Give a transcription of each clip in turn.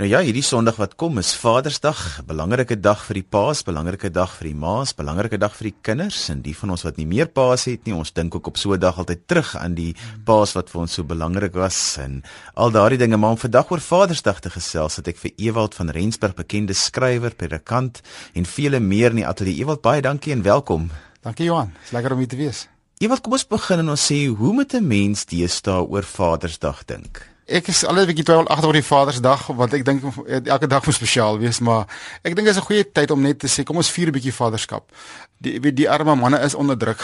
Nou ja, hierdie Sondag wat kom is Vadersdag, 'n belangrike dag vir die paas, belangrike dag vir die ma's, belangrike dag vir die kinders en die van ons wat nie meer paas het nie, ons dink ook op so 'n dag altyd terug aan die paas wat vir ons so belangrik was en al daardie dinge, maar om vandag oor Vadersdag te gesels, het ek vir Ewald van Rensburg, bekende skrywer, predikant en vele meer in die ateljee. Ewald, baie dankie en welkom. Dankie Johan, is lekker om hier te wees. Ewald, kom ons begin en ons sê hoe moet 'n mens deesdae oor Vadersdag dink? Ek is altyd 'n bietjie twyfel agter oor die Vadersdag want ek dink elke dag moet spesiaal wees maar ek dink dit is 'n goeie tyd om net te sê kom ons vier 'n bietjie vaderskap. Die weet die arme manne is onder druk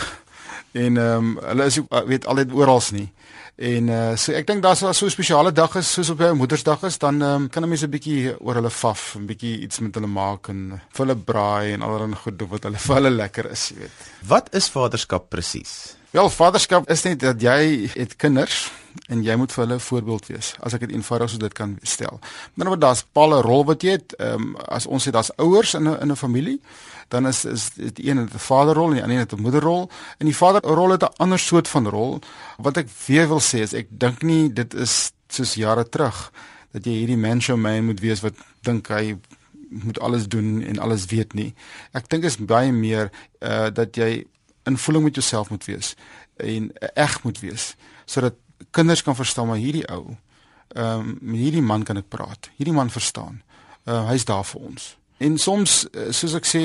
en ehm um, hulle is ook weet altyd oral nie. En uh so ek dink daar's so 'n spesiale dag is soos op jou Moedersdag is dan um, kan 'n mens 'n bietjie oor hulle faf, 'n bietjie iets met hulle maak en vir hulle braai en allerlei goed doen wat hulle vir hulle lekker is, jy weet. Wat is vaderskap presies? Wel, vaderskap is net dat jy het kinders en jy moet vir hulle 'n voorbeeld wees. As ek dit eenvoudig so dit kan stel. Maar nou daar's palle rol wat jy het. Ehm um, as ons sê daar's ouers in 'n in 'n familie, dan is is dit een het 'n vaderrol en die ander het 'n moederrol. En die vaderrol het 'n ander soort van rol. Wat ek weer wil sê is ek dink nie dit is soos jare terug dat jy hierdie macho man moet wees wat dink hy moet alles doen en alles weet nie. Ek dink is baie meer uh dat jy in voeling met jouself moet wees en eg moet wees sodat kinders kan verstaan maar hierdie ou ehm um, hierdie man kan ek praat. Hierdie man verstaan. Uh hy's daar vir ons. En soms eh, soos ek sê,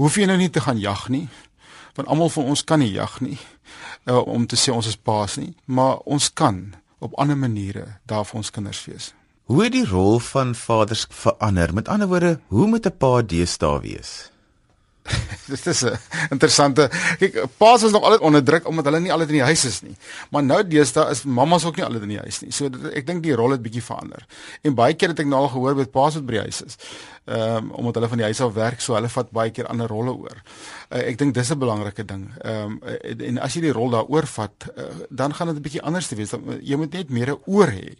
hoef jy nou nie te gaan jag nie. Want almal van ons kan nie jag nie. Uh, om te sê ons is paas nie, maar ons kan op ander maniere daar vir ons kinders wees. Hoe het die rol van vaders verander? Met ander woorde, hoe moet 'n pa deesdae wees? dit is 'n interessante kyk paas is nog altyd onder druk omdat hulle nie altyd in die huis is nie. Maar nou deesdae is mammas ook nie altyd in die huis nie. So dit, ek dink die rol het bietjie verander. En baie keer het ek nou al gehoor met paas wat by die huis is. Ehm um, omdat hulle van die huis af werk, so hulle vat baie keer ander rolle oor. Uh, ek dink dis 'n belangrike ding. Ehm um, en as jy die rol daaroor vat, uh, dan gaan dit 'n bietjie anders te wees. Jy moet net meer oor hê.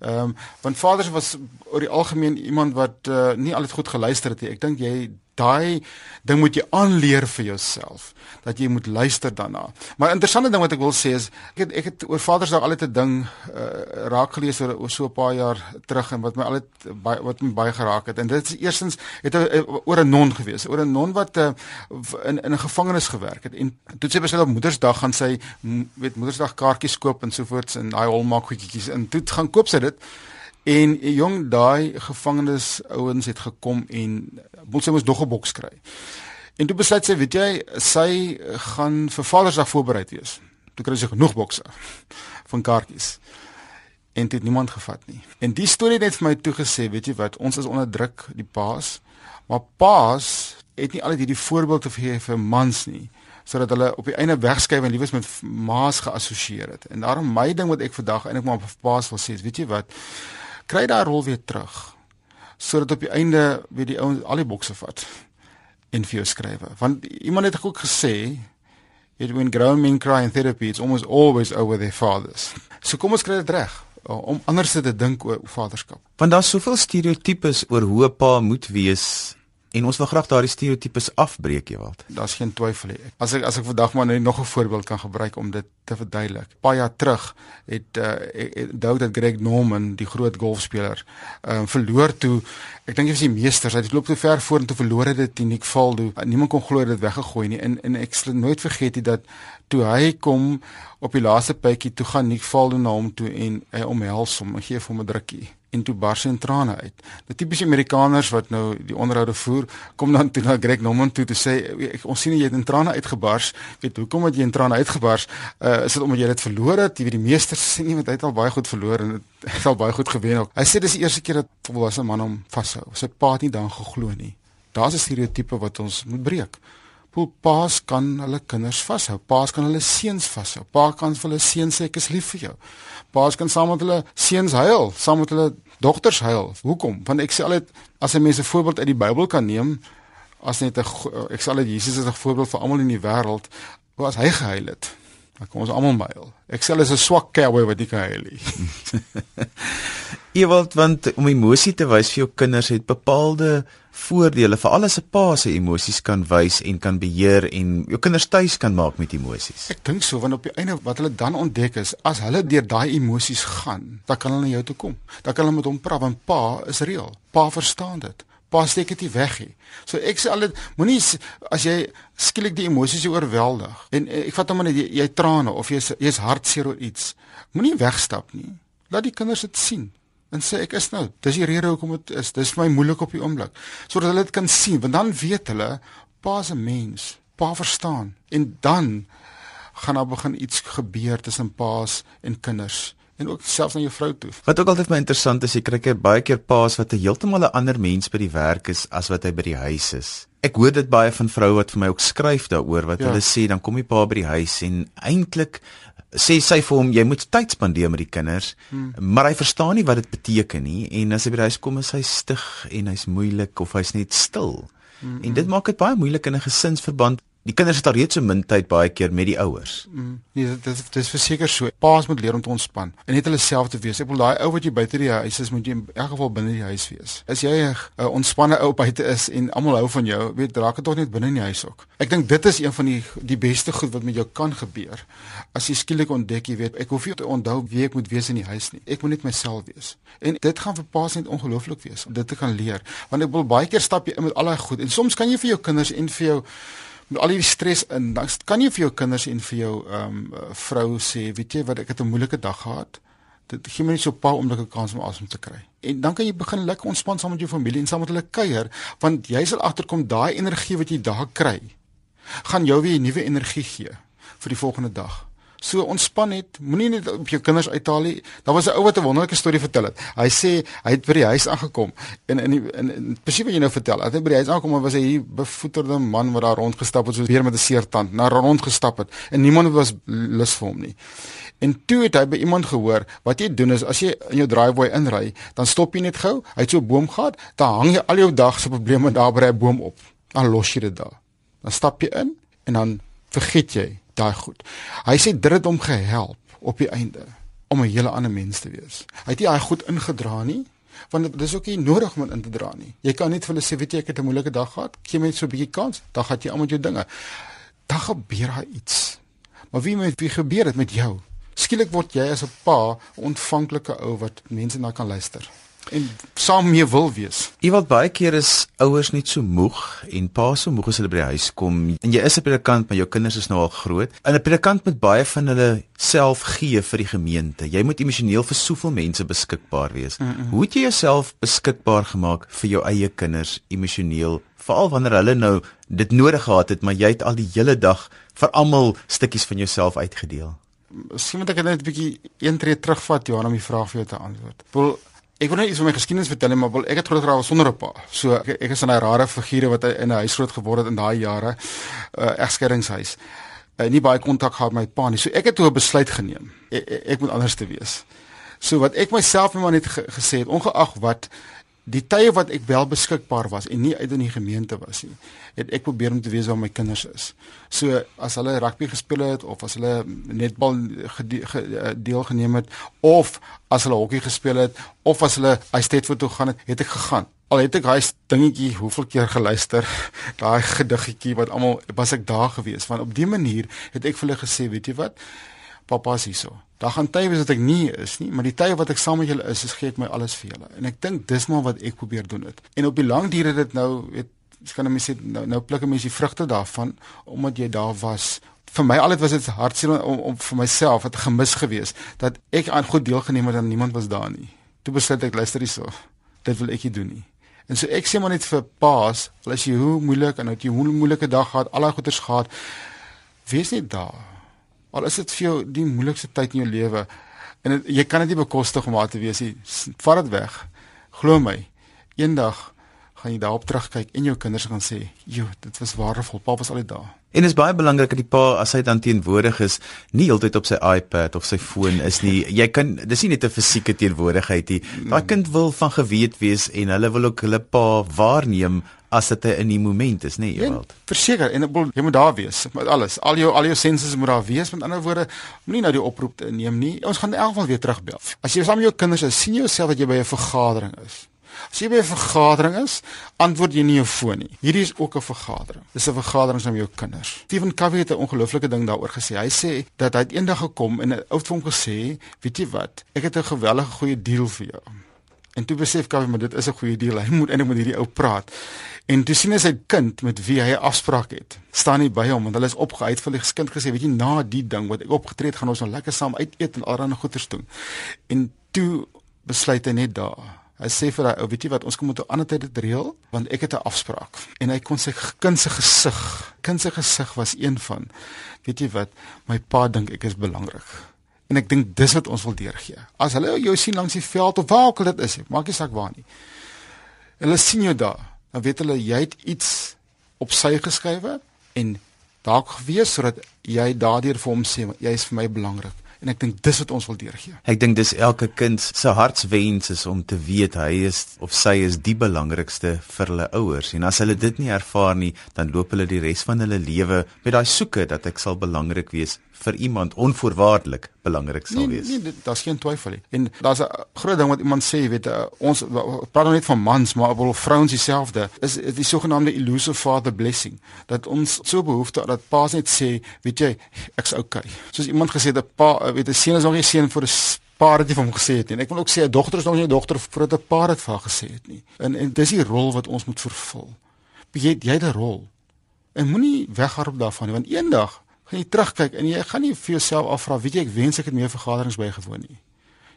Ehm um, want vaders was oor die algemeen iemand wat uh, nie altyd goed geluister het nie. Ek dink jy daai ding moet jy aanleer vir jouself dat jy moet luister daarna. Maar interessante ding wat ek wil sê is ek het ek het oor Vadersdag altyd 'n ding uh, raak gelees oor, oor so 'n paar jaar terug en wat my altyd baie wat my baie geraak het. En dit is eerstens het hy oor 'n non gewees, oor 'n non wat uh, in in 'n gevangenis gewerk het. En toe sy besluit op Moedersdag gaan sy weet Moedersdag kaartjies koop en so voorts en daai holmaak goedjies en toe gaan koop sy dit En jong daai gevangenes ouens het gekom en wil sy mos nog 'n boks kry. En toe besluit sy, weet jy, sy gaan vir Vadersdag voorberei wees. Toe kry sy genoeg bokse van kaartjies. En dit niemand gevat nie. En die storie het net vir my toe gesê, weet jy wat, ons is onder druk, die paas. Maar paas het nie altyd hierdie voorbeeld te gee vir mans nie sodat hulle op die einde wegskuif en liewes met maas geassosieer het. En daarom my ding wat ek vandag eintlik maar op paas wil sê, weet jy wat, kry daai rol weer terug sodat op die einde weer die ouens al die bokse vat en vir jou skryf. Want iemand het ook gesê it when grown men cry in therapy it's almost always over their fathers. So kom ons kry dit reg om anders te dink oor vaderskap. Want daar's soveel stereotypes oor hoe 'n pa moet wees En ons wil graag daardie stereotypes afbreek, Ewald. Daar's geen twyfel nie. As ek as ek vandag maar net nog 'n voorbeeld kan gebruik om dit te verduidelik. Paar jaar terug het uh Doug dat Greg Norman, die groot golfspeler, ehm uh, verloor toe ek dink hy was die meester. Hy het loop te ver vorentoe verloor dit Nick Faldo. Niemand kon glo dit weggegooi nie. En en ek sal nooit vergeet dit dat toe hy kom op die laaste pypie toe gaan Nick Faldo na hom toe en hy omhels hom en gee hom 'n drukkie en toe bars in trane uit. Die tipiese Amerikaners wat nou die onderhoude voer, kom dan toe na Greg Norman toe te sê ons sien jy het in trane uitgebars. Weet hoekom het jy in trane uitgebars? Uh is dit omdat jy dit verloor het? Jy weet die meester sê nie want hy het al baie goed verloor en hy het al baie goed gewen ook. Hy sê dis die eerste keer dat 'n volwasse man hom vashou. Sy pa het nie dan geglo nie. Daar's 'n stereotipe wat ons moet breek. Hoe paas kan hulle kinders vashou? Paas kan hulle seuns vashou. Pa kan vir hulle seuns sê ek is lief vir jou. Paas kan saam met hulle seuns huil, saam met hulle dogters huil. Hoekom? Want ek sê altyd as 'n mens 'n voorbeeld uit die Bybel kan neem, as net 'n ek sê altyd Jesus is 'n voorbeeld vir almal in die wêreld, hoe as hy gehuil het. Dan kom ons almal byl. Ek sê is 'n swak cowboy wat nie kan huil nie. Ewald want om emosie te wys vir jou kinders het bepaalde voordele vir alles 'n pa se emosies kan wys en kan beheer en jou kinders tuis kan maak met emosies. Ek dink so want op die einde wat hulle dan ontdek is as hulle deur daai emosies gaan, dan kan hulle na jou toe kom. Dan kan hulle met hom praat want pa is reël. Pa verstaan dit. Pa steek dit nie weg nie. So ek sê altyd moenie as jy skielik die emosies oorweldig en eh, ek vat hom net jy, jy trane of jy's jy's hartseer oor iets. Moenie wegstap nie. Laat die kinders dit sien en sê ek is nou. Dis die rede hoekom dit is. Dis vir my moeilik op die oomblik. Sodat hulle dit kan sien, want dan weet hulle pa's 'n mens. Pa verstaan. En dan gaan daar begin iets gebeur tussen pa's en kinders en ook selfs na jou vrou toe. Wat ook altyd my interessant is, jy kry baie keer pa's wat 'n heeltemal 'n ander mens by die werk is as wat hy by die huis is. Ek hoor dit baie van vroue wat vir my ook skryf daaroor wat ja. hulle sê dan kom die pa by die huis en eintlik sê sy vir hom jy moet tyd spandeer met die kinders hmm. maar hy verstaan nie wat dit beteken nie en as hy by die huis kom is hy stig en hy's moeilik of hy's net stil hmm. en dit maak dit baie moeilik in 'n gesinsverband Die kinders het al reeds so min tyd baie keer met die ouers. Mm, nee, dit dit dit is verseker so. Paas moet leer om te ontspan en net hulle self te wees. Ek wil daai ou wat jy buite die huis is, moet jy in elk geval binne die huis wees. As jy 'n uh, ontspanne ou buite is en almal hou van jou, weet raak dit tog net binne in die huis ook. Ek dink dit is een van die die beste goed wat met jou kan gebeur. As jy skielik ontdek jy weet, ek hoef nie te onthou wie ek moet wees in die huis nie. Ek moet net myself wees. En dit gaan vir paas net ongelooflik wees om dit te kan leer. Want ek wil baie keer stap jy in met al daai goed en soms kan jy vir jou kinders en vir jou al hierdie stres in, dan kan jy vir jou kinders en vir jou ehm um, vrou sê, weet jy wat, ek het 'n moeilike dag gehad. Dit gee my net so 'n paar oomblikke kans om asem te kry. En dan kan jy begin lekker ontspan saam met jou familie en saam met hulle kuier, want jy sal agterkom daai energie wat jy daar kry, gaan jou weer nuwe energie gee vir die volgende dag. So ontspan net, moenie net op jou kinders uithaal nie. Daar was 'n ou wat 'n wonderlike storie vertel het. Hy sê hy het by die huis aangekom en in die, in, in presies wat jy nou vertel. Hy het by die huis aangekom en was hier bevoeterde man wat daar rondgestap het soos weer met 'n seer tand, na rondgestap het en niemand was lus vir hom nie. En toe het hy by iemand gehoor, wat jy doen is as jy in jou driveway inry, dan stop jy net gou, hy het so 'n boom gehad, dan hang jy al jou dag se probleme daar by 'n boom op. Dan los jy dit daar. Dan stap jy in en dan vergeet jy daai goed. Hy sê dit het hom gehelp op die einde om 'n hele ander mens te wees. Hy het nie daai goed ingedra nie want dit is ook nie nodig om in te dra nie. Jy kan net vir hulle sê weet jy ek het 'n moeilike dag gehad. Gee my net so 'n bietjie kans, dan gaan jy al met jou dinge. Dan gebeur daar iets. Maar wie met wie gebeur dit met jou? Skielik word jy as 'n pa ontvanklike ou wat mense na kan luister en saam mee wil wees. Iewald baie keer is ouers net so moeg en pa so moeg as hulle by die huis kom en jy is 'n predikant maar jou kinders is nou al groot. En 'n predikant moet baie van hulle self gee vir die gemeente. Jy moet emosioneel vir soveel mense beskikbaar wees. Mm -mm. Hoe het jy jouself beskikbaar gemaak vir jou eie kinders emosioneel veral wanneer hulle nou dit nodig gehad het maar jy het al die hele dag vir almal stukkies van jouself uitgedeel? Miskien moet ek net 'n bietjie een tree terugvat Johan om die vraag vir jou te antwoord. Wel Ek wil net iets van my geskiedenis vertel, maar wil ek het groot geraak sonder 'n pa. So ek, ek is in 'n rare figure wat in 'n huis groot geword het in daai jare, 'n uh, egskeidingshuis. Uh, nie baie kontak gehad met my pa nie. So ek het toe 'n besluit geneem. Ek, ek, ek moet anders te wees. So wat ek myself net maar net ge, gesê het, ongeag wat die tye wat ek wel beskikbaar was en nie uit in die gemeente was nie, het ek probeer om te weet waar my kinders is. So as hulle rugby gespeel het of as hulle netbal eh, deelgeneem het of as hulle hokkie gespeel het of as hulle by Stedford toe gaan het, het ek gegaan. Al het ek daai dingetjie hoeveel keer geluister, daai gediggetjie wat almal was ek daar gewees want op dié manier het ek vir hulle gesê, weet jy wat? Pappa is hierso. Daar gaan tye wees wat ek nie is nie, maar die tye wat ek saam met julle is, is gee ek my alles vir julle. En ek dink dis maar wat ek probeer doen het. En op die lang duur het dit nou, weet, kan ek sê nou nou pluk 'n mens die vrugte daarvan omdat jy daar was. Vir my altyd was dit hartseer om, om vir myself het gemis gewees dat ek aan goed deelgeneem het en niemand was daar nie. Toe besluit ek luister hierso. Dit wil ek nie doen nie. En so ek sê maar net vir paas, al is jy hoe moeilik en het jy hoe moeilike dag gehad, al daai goeters gehad, wees net daar Al is dit vir jou die moeilikste tyd in jou lewe en het, jy kan dit nie bekostig om daar te wees nie. Vat dit weg. Glo my. Eendag gaan jy daarop terugkyk en jou kinders gaan sê, "Jo, dit was waardevol. Pa was altyd daar." En dit is baie belangrik dat die pa as hy dan teenwoordig is, nie heeltyd op sy iPad of sy foon is nie. Jy kan dis nie net 'n fisieke teenwoordigheid nie. Daai kind wil van geweet wees en hulle wil ook hulle pa waarneem as dit in die moment is, nê, nee, Ewald. Verseker en wil, jy moet daar wees met alles. Al jou al jou senses moet daar wees. Met ander woorde, moenie nou die oproep neem nie. Ons gaan in elk geval weer terugbel. As jy saam met jou kinders is, sien jouself dat jy by 'n vergadering is. As jy by 'n vergadering is, antwoord jy nie jou foon nie. Hierdie is ook 'n vergadering. Dis 'n vergadering met jou kinders. Stephen Covey het 'n ongelooflike ding daaroor gesê. Hy sê dat hy eendag gekom en 'n ou vir hom gesê, "Weet jy wat? Ek het 'n gewellige goeie deal vir jou." En toe besef Covey, maar dit is 'n goeie deal. Hy moet eintlik met hierdie ou praat. En toe sien hy sy kind met wie hy 'n afspraak het, staan nie by hom want hulle is opgehyd vir die kind gesê, "Weet jy, na die ding wat ek opgetree het, gaan ons nou lekker saam uit eet en allerlei goeders doen." En toe besluit hy net daar Hy sê vir daai ou, weet jy wat, ons kom moet 'n ander tyd dit reël want ek het 'n afspraak. En hy kon sy kind se gesig, kind se gesig was een van weet jy wat, my pa dink ek is belangrik. En ek dink dis wat ons wil deurgee. As hulle jou sien langs die veld of waar ook al dit is, maak nie saak waar nie. Hulle sien jou daar, dan weet hulle jy het iets op sy geskrywe en dalk gewees sodat jy daardeur vir hom sê jy is vir my belangrik en ek dink dis wat ons wil deurgee. Ek dink dis elke kind se hartswens is om te weet hy is of sy is die belangrikste vir hulle ouers en as hulle dit nie ervaar nie, dan loop hulle die res van hulle lewe met daai soeke dat ek sal belangrik wees vir iemand onvoorwaardelik belangrik sal nee, wees. Nee, nee daar's geen twyfel nie. En daar's 'n groot ding wat iemand sê, weet jy, ons praat nou net van mans, maar wel vrouens dieselfde. Is die sogenaamde elusive father blessing dat ons so behoefte dat paas net sê, weet jy, ek's okay. Soos iemand gesê het, 'n pa, weet 'n seun is nog nie seun vir 'n pa het nie van hom gesê het nie. En ek wil ook sê 'n dogter is nog nie 'n dogter voordat 'n pa dit vir haar gesê het nie. En en dis die rol wat ons moet vervul. Jy jy het 'n rol. En moenie weghardop daarvan nie, want eendag gaan jy terugkyk en jy gaan nie vir jouself afvra, weet jy, ek wens ek het meer vergaderings bygewoon nie.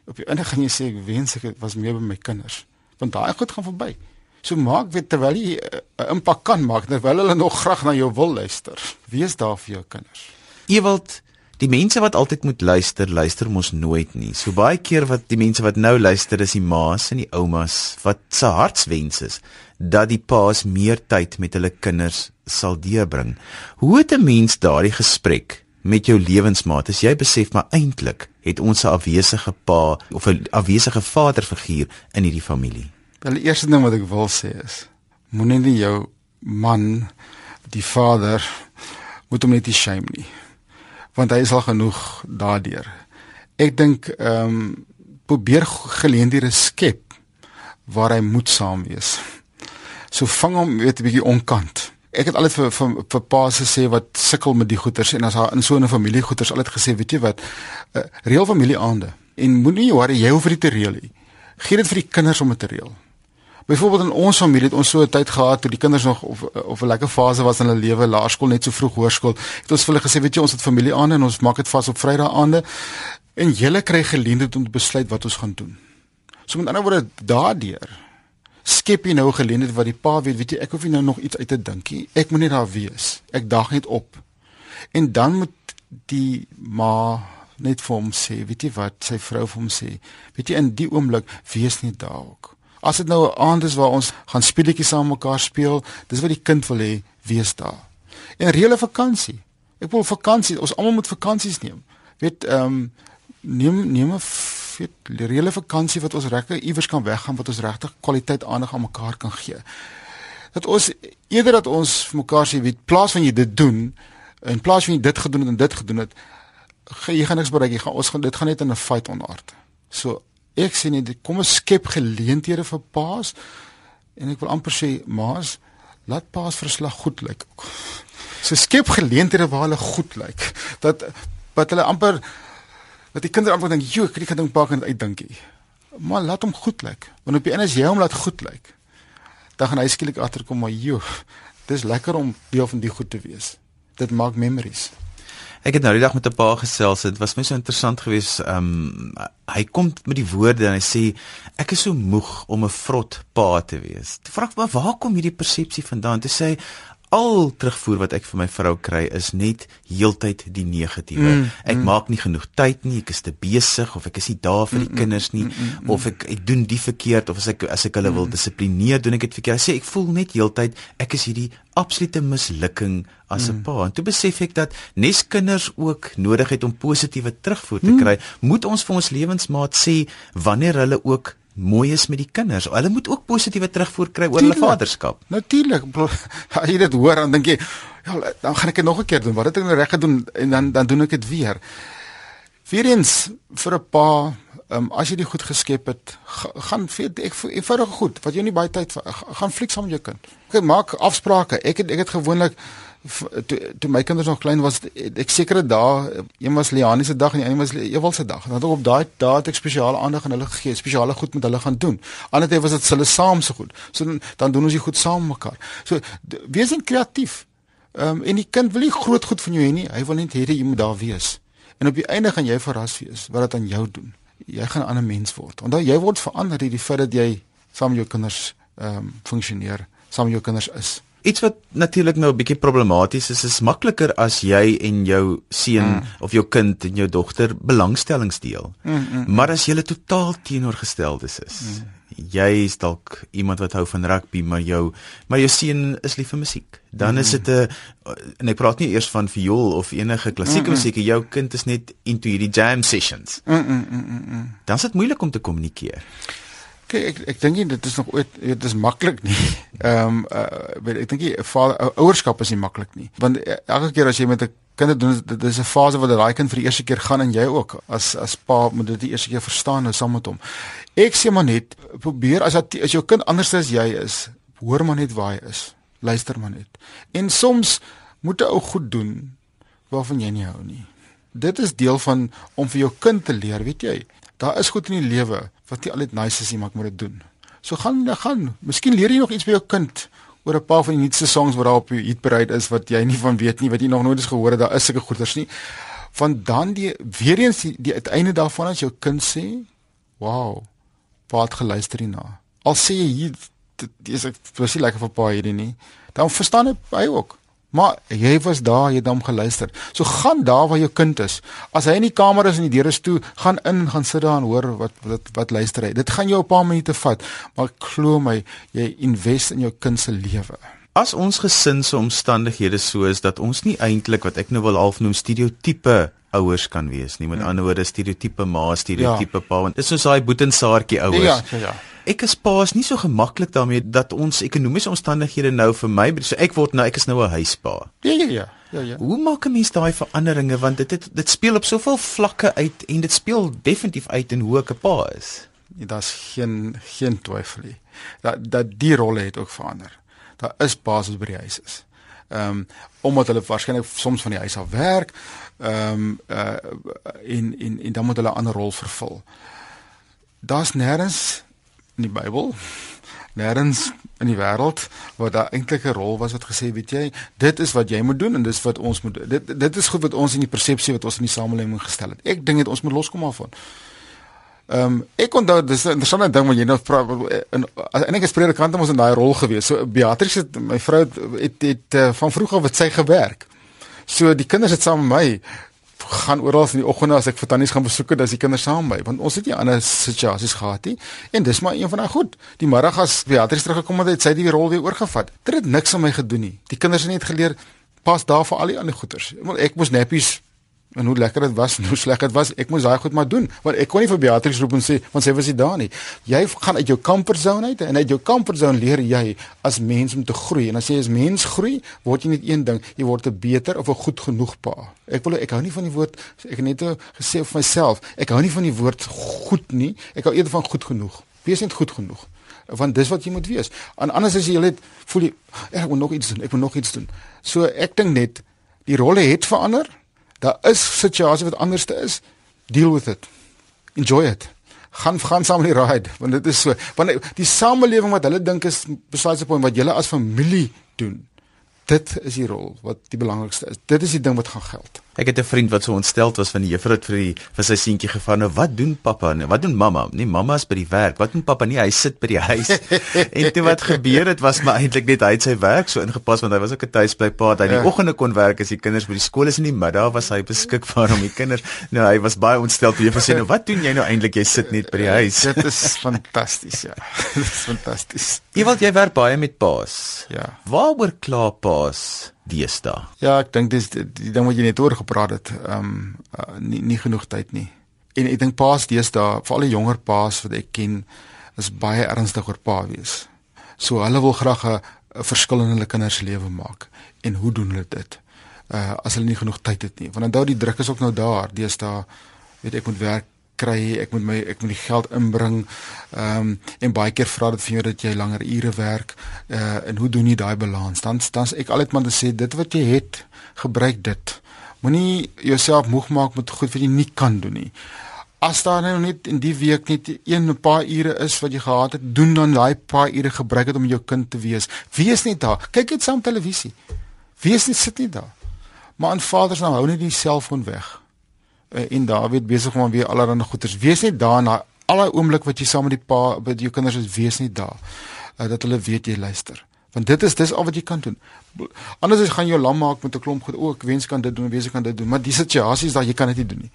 Op die einde gaan jy sê ek wens ek was meer by my kinders, want daai goed gaan verby. So maak weet terwyl jy eh, 'n impak kan maak terwyl hulle nog graag na jou wil luister. Wees daar vir jou kinders. Ewald Die mense wat altyd moet luister, luister mos nooit nie. So baie keer wat die mense wat nou luister is die ma's en die oumas wat se hartswens is dat die pa's meer tyd met hulle kinders sal deurbring. Hoe het 'n mens daardie gesprek met jou lewensmaat as jy besef maar eintlik het ons 'n afwesige pa of 'n afwesige vaderfiguur in hierdie familie? Wel die eerste ding wat ek wil sê is moenie nie jou man die vader moet hom net nie shame nie. Want hy is al genoeg daardeur. Ek dink ehm um, probeer geleenthede skep waar hy moet saam wees. So vang hom weet 'n bietjie onkant ek het altyd vir vir, vir paas gesê wat sukkel met die goeters en as haar in so 'n familie goeters altyd gesê weet jy wat uh, reël familie aande en moenie worry jy hoef dit te reël nie gee dit vir die kinders om dit te reël byvoorbeeld in ons familie het ons so 'n tyd gehad toe die kinders nog of of 'n lekker fase was in hulle lewe laerskool net so vroeg hoërskool het ons vir hulle gesê weet jy ons het familie aande en ons maak dit vas op vrydag aande en julle kry geleentheid om te besluit wat ons gaan doen so met ander woorde daardeur skep jy nou geleentheid wat die pa weet, weet jy, ek hoef nie nou nog iets uit te dink nie. Ek moet net daar wees. Ek dag net op. En dan moet die ma net vir hom sê, weet jy wat, sy vrou vir hom sê, weet jy in die oomblik wees net daar ook. As dit nou 'n aand is waar ons gaan speletjies saam mekaar speel, dis wat die kind wil hê, wees daar. En reële vakansie. Ek wil vakansie, ons almal moet vakansies neem. Weet, ehm um, neem neem 'n weet reële vakansie wat ons regtig iewers kan weggaan wat ons regtig kwaliteit aandag aan mekaar kan gee. Dat ons eerder dat ons vir mekaar sê weet plaas van jy dit doen in plaas van jy dit gedoen het en dit gedoen het jy gaan niks bereik jy gaan ons gaan dit gaan net in 'n fight onaard. So ek sê net kom ons skep geleenthede vir paas en ek wil amper sê maas laat paas verslag goed lyk. So skep geleenthede waar hulle goed lyk dat wat hulle amper dat die kinders amper dink, "Jo, ek kan dink pak en uitdinkie." Maar laat hom goed lyk. Want op die einde as jy hom laat goed lyk, dan gaan hy skielik agterkom, "Maar jo, dis lekker om deel van die goed te wees." Dit maak memories. Ek het nou die dag met 'n pa gesels. Dit was my so interessant geweest. Ehm um, hy kom met die woorde en hy sê ek is so moeg om 'n vrot pa te wees. Ek vra maar waar kom hierdie persepsie vandaan? Toe sê hy al terugvoer wat ek vir my vrou kry is net heeltyd die negatiewe. Mm, ek mm. maak nie genoeg tyd nie, ek is te besig of ek is nie daar vir die mm, kinders nie mm, mm, of ek ek doen die verkeerd of as ek as ek hulle mm. wil dissiplineer, doen ek dit verkeerd. Sy sê ek voel net heeltyd ek is hierdie absolute mislukking as 'n mm. pa. En toe besef ek dat nes kinders ook nodig het om positiewe terugvoer te kry, mm. moet ons vir ons lewensmaat sê wanneer hulle ook mooi is met die kinders. Hulle moet ook positiewe terugvoer kry oor hulle vaderskap. Natuurlik. As jy dit hoor, dan dink jy, ja, dan gaan ek dit nog 'n keer doen. Wat het ek nou reg gedoen en dan dan doen ek dit weer. Vierens vir 'n pa, um, as jy dit goed geskep het, gaan ek eenvoudig goed, wat jy nie baie tyd gaan fliek saam met jou kind. Ek maak afsprake. Ek het ek het gewoonlik toe toe my kinders nog klein was ek sekere dae een was Liani se dag en ander was Ewald se dag. Dan het ek op daai dae het ek spesiale aandag aan hulle gegee spesiale goed met hulle gaan doen. Ander tyd was dit hulle saam so goed. So dan, dan doen ons die goed saam mekaar. So wees net kreatief. Um, en die kind wil nie groot goed van jou hê nie. Hy wil net hê jy moet daar wees. En op die einde gaan jy verras wees wat dit aan jou doen. Jy gaan 'n ander mens word. Onthou jy word verander deur die feit dat jy saam met jou kinders ehm um, funksioneer saam met jou kinders is Iets wat natuurlik nou 'n bietjie problematies is, is makliker as jy en jou seun mm. of jou kind en jou dogter belangstellings deel. Mm, mm, mm. Maar as julle totaal teenoorgesteldes is. Mm. Jy is dalk iemand wat hou van rugby, maar jou maar jou seun is lief vir musiek. Dan mm. is dit 'n en ek praat nie eers van viool of enige klassieke mm, mm. musiek, jou kind is net into hierdie jam sessions. Mm, mm, mm, mm. Dan is dit moeilik om te kommunikeer. Kyk, ek ek dink nie dit is nog ooit dit is maklik nie. Ehm um, uh, ek dink nie vader ouerskap is nie maklik nie. Want eh, elke keer as jy met 'n kind doen dit is 'n fase waar daai kind vir die eerste keer gaan en jy ook as as pa moet dit die eerste keer verstaan nou saam met hom. Ek sê maar net probeer as dat, as jou kind anders as jy is, hoor maar net waar hy is. Luister maar net. En soms moet 'n ou goed doen waarvan jy nie hou nie. Dit is deel van om vir jou kind te leer, weet jy. Daar is goed in die lewe wat nie altyd nice is nie, maar ek moet dit doen. So gaan gaan. Miskien leer jy nog iets by jou kind oor 'n paar van die nuutste songs wat daar op jou hitparade is wat jy nie van weet nie, wat jy nog nooit eens gehoor het. Daar is sulke goeters nie. Van dan die weer eens die, die uiteinde daarvan as jou kind sê, "Wow, wat geluister jy na?" Al sê jy hier dis ek presies lekker vir pa hierdie nie. Dan verstaan hy ook. Maar jy was daar, jy het hom geluister. So gaan daar waar jou kind is. As hy in die kamer is en die deur is toe, gaan in en gaan sit daar en hoor wat wat wat luister hy. Dit gaan jou 'n paar minute vat, maar glo my, jy invest in jou kind se lewe. As ons gesin se omstandighede so is dat ons nie eintlik wat ek nou wil half noem stereotipe ouers kan wees nie. Met ja. ander woorde stereotipe ma, stereotipe ja. pa. Dit is soos daai boetensaartjie ouers. Ja, ja, ja ek is paas nie so gemaklik daarmee dat ons ekonomiese omstandighede nou vir my so ek word nou ek is nou 'n huispa. Ja ja ja. Ja ja. Hoe maak 'n mens daai veranderinge want dit het, dit speel op soveel vlakke uit en dit speel definitief uit in hoe ek 'n pa is. Ja, Daar's geen geen twyfel nie. Dat dat die rolle het ook verander. Daar is paas wat by die huis is. Ehm um, omdat hulle waarskynlik soms van die huis af werk, ehm um, uh in in en dan moet hulle 'n ander rol vervul. Daar's nêrens in die Bybel nêrens in die wêreld waar daar eintlik 'n rol was wat gesê weet jy dit is wat jy moet doen en dis wat ons moet dit dit is goed wat ons in die persepsie wat ons in die samelewing gestel het ek dink dit ons moet loskom af van Ehm um, ek onthou dis 'n interessante ding wat jy nou vra en as enige predikant ons in daai rol gewees. So Beatrix het my vrou het het, het uh, van vroeg af met sy gewerk. So die kinders het saam met my gaan oral in die oggende as ek vir tannies gaan besoek, dan is die kinders saam by, want ons het nie ander situasies gehad nie. En dis maar een van daai goed. Die middag as Beatrice teruggekom het, het sy die rol weer oorgevat. Dit het niks aan my gedoen nie. Die kinders het net geleer pas daar vir al die ander goeters. Ek moes nappies en hoe lekker dit was hoe sleg dit was, ek moes daai goed maar doen. Want ek kon nie vir Beatrix roep en sê want sy was nie daar nie. Jy gaan uit jou comfort zone uit en uit jou comfort zone leer jy as mens om te groei. En as jy as mens groei, word jy net een ding, jy word 'n beter of 'n goed genoeg pa. Ek wil ek hou nie van die woord ek het net gesê vir myself, ek hou nie van die woord goed nie. Ek hou eerder van goed genoeg. Wees net goed genoeg want dis wat jy moet wees. En anders as jy net voel jy ek moet nog iets doen, ek moet nog iets doen. So ek dink net die rolle het verander daar is situasies wat anderste is, deal with it. Enjoy it. Gaan gaan saam met die ride, want dit is so. Want die samelewing wat hulle dink is besides point wat julle as familie doen. Dit is die rol wat die belangrikste is. Dit is die ding wat gaan geld. Ek het 'n vriend wat so ontsteld was van die juffrou het vir die vir sy seentjie gevra nou wat doen pappa nou wat doen mamma? Nee mamma is by die werk. Wat doen pappa nee hy sit by die huis. En toe wat gebeur het was maar eintlik net hy het sy werk so ingepas want hy was ook 'n tuisblypa hy die ja. oggende kon werk as die kinders by die skool is in die middag was hy beskikbaar om die kinders. Nou hy was baie ontsteld. Toe jy gesê nou wat doen jy nou eintlik? Jy sit net by die huis. dit is fantasties ja. Dit is fantasties. Wil jy werk baie met paas ja. Waaroor kla paas deesdae. Ja, ek dink dis die, die ding wat jy net oor gepraat het, ehm um, uh, nie nie genoeg tyd nie. En ek dink paas deesdae, veral die jonger paas wat ek ken, is baie ernstig oor pa wees. So hulle wil graag 'n verskil in hulle kinders se lewe maak. En hoe doen hulle dit? Uh as hulle nie genoeg tyd het nie. Want onthou die druk is ook nou daar. Deesdae weet ek moet werk kry, ek moet my ek moet die geld inbring. Ehm um, en baie keer vra dit vir jou dat jy langer ure werk. Uh en hoe doen jy daai balans? Dan dan's ek altyd maar te sê dit wat jy het, gebruik dit. Moenie jouself moeg maak met goed wat jy nie kan doen nie. As daar nou net in die week net een paar ure is wat jy gehad het, doen dan daai paar ure gebruik dit om jou kind te wees. Wees net daar. Kyk net saam televisie. Wees net sit net daar. Maar aan vaders nou hou net die selfoon weg uh, en Dawid besig om weer allerlei goeders. Wees net daar na alle oomblik wat jy saam met die pa met jou kinders is, wees net daar. Uh, dat hulle weet jy luister. Want dit is dis al wat jy kan doen. Anders as gaan jy lam maak met 'n klomp goed. O, ek wens kan dit doen, wens kan dit doen, maar die situasie is dat jy kan dit nie doen nie.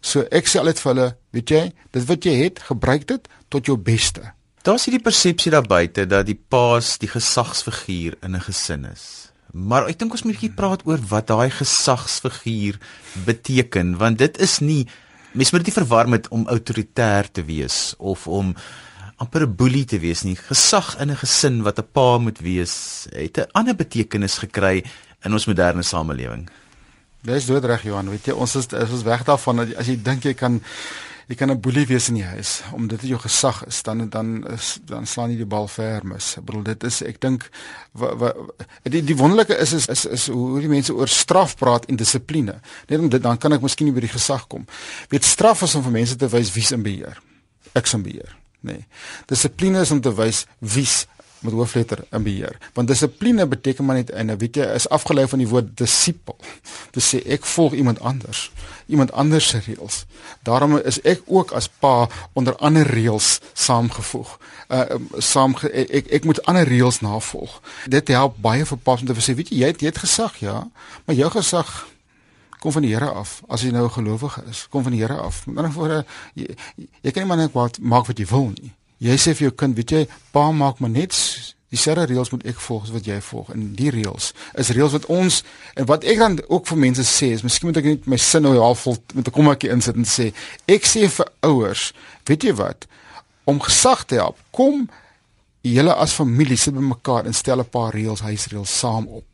So ek sê altyd vir hulle, weet jy, dit wat jy het, gebruik dit tot jou beste. Daar's hierdie persepsie daar buite dat die paas die gesagsfiguur in 'n gesin is. Maar ek dink ons moet 'n bietjie praat oor wat daai gesagsfiguur beteken want dit is nie mens moet dit nie verwar met om autoritair te wees of om amper 'n boelie te wees nie. Gesag in 'n gesin wat 'n pa moet wees, het 'n ander betekenis gekry in ons moderne samelewing. Dis doodreg Johan, weet jy, ons is ons weg daarvan as jy dink jy kan jy kan 'n boelie wees in die huis om dit jou gesag is dan dan is dan slaan jy die bal ver mis. Ek bedoel dit is ek dink die die wonderlike is is is, is hoe die mense oor straf praat en dissipline. Net om dit dan kan ek miskien by die gesag kom. Weet straf is om vir mense te wys wie's in beheer. Ek's in beheer. Nee. Dissipline is om te wys wie's met hoofletter in beheer. Want dissipline beteken maar net en weet jy is afgelei van die woord disipel. Dit sê ek volg iemand anders, iemand anders se reëls. Daarom is ek ook as pa onder ander reëls saamgevoeg. Uh saam ek ek moet ander reëls navolg. Dit help baie vir pa's om te sê weet jy jy het, jy het gesag ja, maar jou gesag kom van die Here af as jy nou 'n gelowige is. Kom van die Here af. Met ander woorde jy, jy kan nie maar net wat maak wat jy wil nie. Jy sê vir jou kind, weet jy, pa maak maar net dieselfde reëls moet ek volg as wat jy volg. En die reëls is reëls wat ons en wat ek dan ook vir mense sê is, miskien moet ek net my sin nou half vol met 'n kommakie insit en sê, ek sê vir ouers, weet jy wat, om gesag te help, kom julle as familie sit bymekaar en stel 'n paar reëls, huisreëls saam op.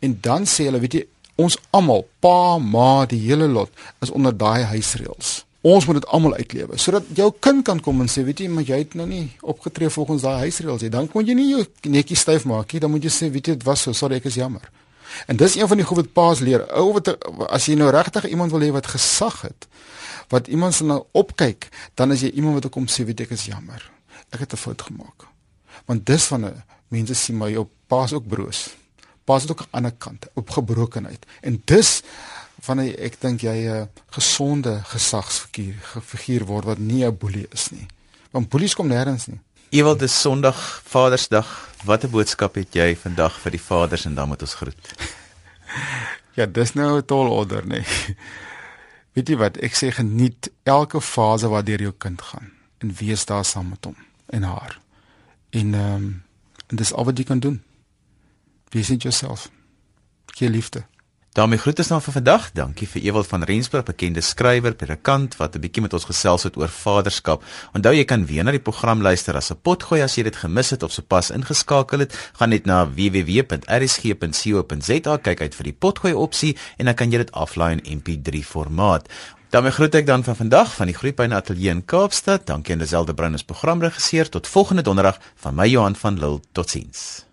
En dan sê hulle, weet jy, ons almal, pa, ma, die hele lot is onder daai huisreëls. Ons moet dit almal uitlewe sodat jou kind kan kom en sê, weet jy, maar jy het nou nie opgetree volgens daai huisreëls nie. Dan kon jy nie jou netjie styf maak nie. Dan moet jy sê, weet jy, dit was so, sorry, ek is jammer. En dis een van die goed wat paas leer. Ou wat as jy nou regtig iemand wil hê wat gesag het, wat iemand se nou opkyk, dan is jy iemand wat kom sê, weet jy, ek is jammer. Ek het 'n fout gemaak. Want dis van 'n mense sien maar jou paas ook broos. Paas het ook aan 'n ander kant, op gebrokenheid. En dis wanneer ek dink jy 'n gesonde gesagsfiguur figuur word wat nie 'n boelie is nie. Want boelies kom nêrens nie. Ewald dis Sondag, Vadersdag. Watter boodskap het jy vandag vir die vaders en dan moet ons groet? ja, dis nou 'n tol order, nee. Weet jy wat, ek sê geniet elke fase wat deur jou kind gaan en wees daar saam met hom en haar. En ehm um, en dis al wat jy kan doen. Wees net jouself. Gee liefde daarmee groet ons nou vir vandag. Dankie vir Ewald van Rensburg, bekende skrywer, predikant wat 'n bietjie met ons gesels het oor vaderskap. Onthou jy kan weer na die program luister as 'n potgooi as jy dit gemis het of sopas ingeskakel het. Gaan net na www.rsg.co.za kyk uit vir die potgooi opsie en dan kan jy dit aflaai in MP3 formaat. daarmee groet ek dan van vandag van die Groepyne Ateljee in Kaapstad. Dankie aan Dezelfde Bruin as programregisseur. Tot volgende donderdag van my Johan van Lille. Totsiens.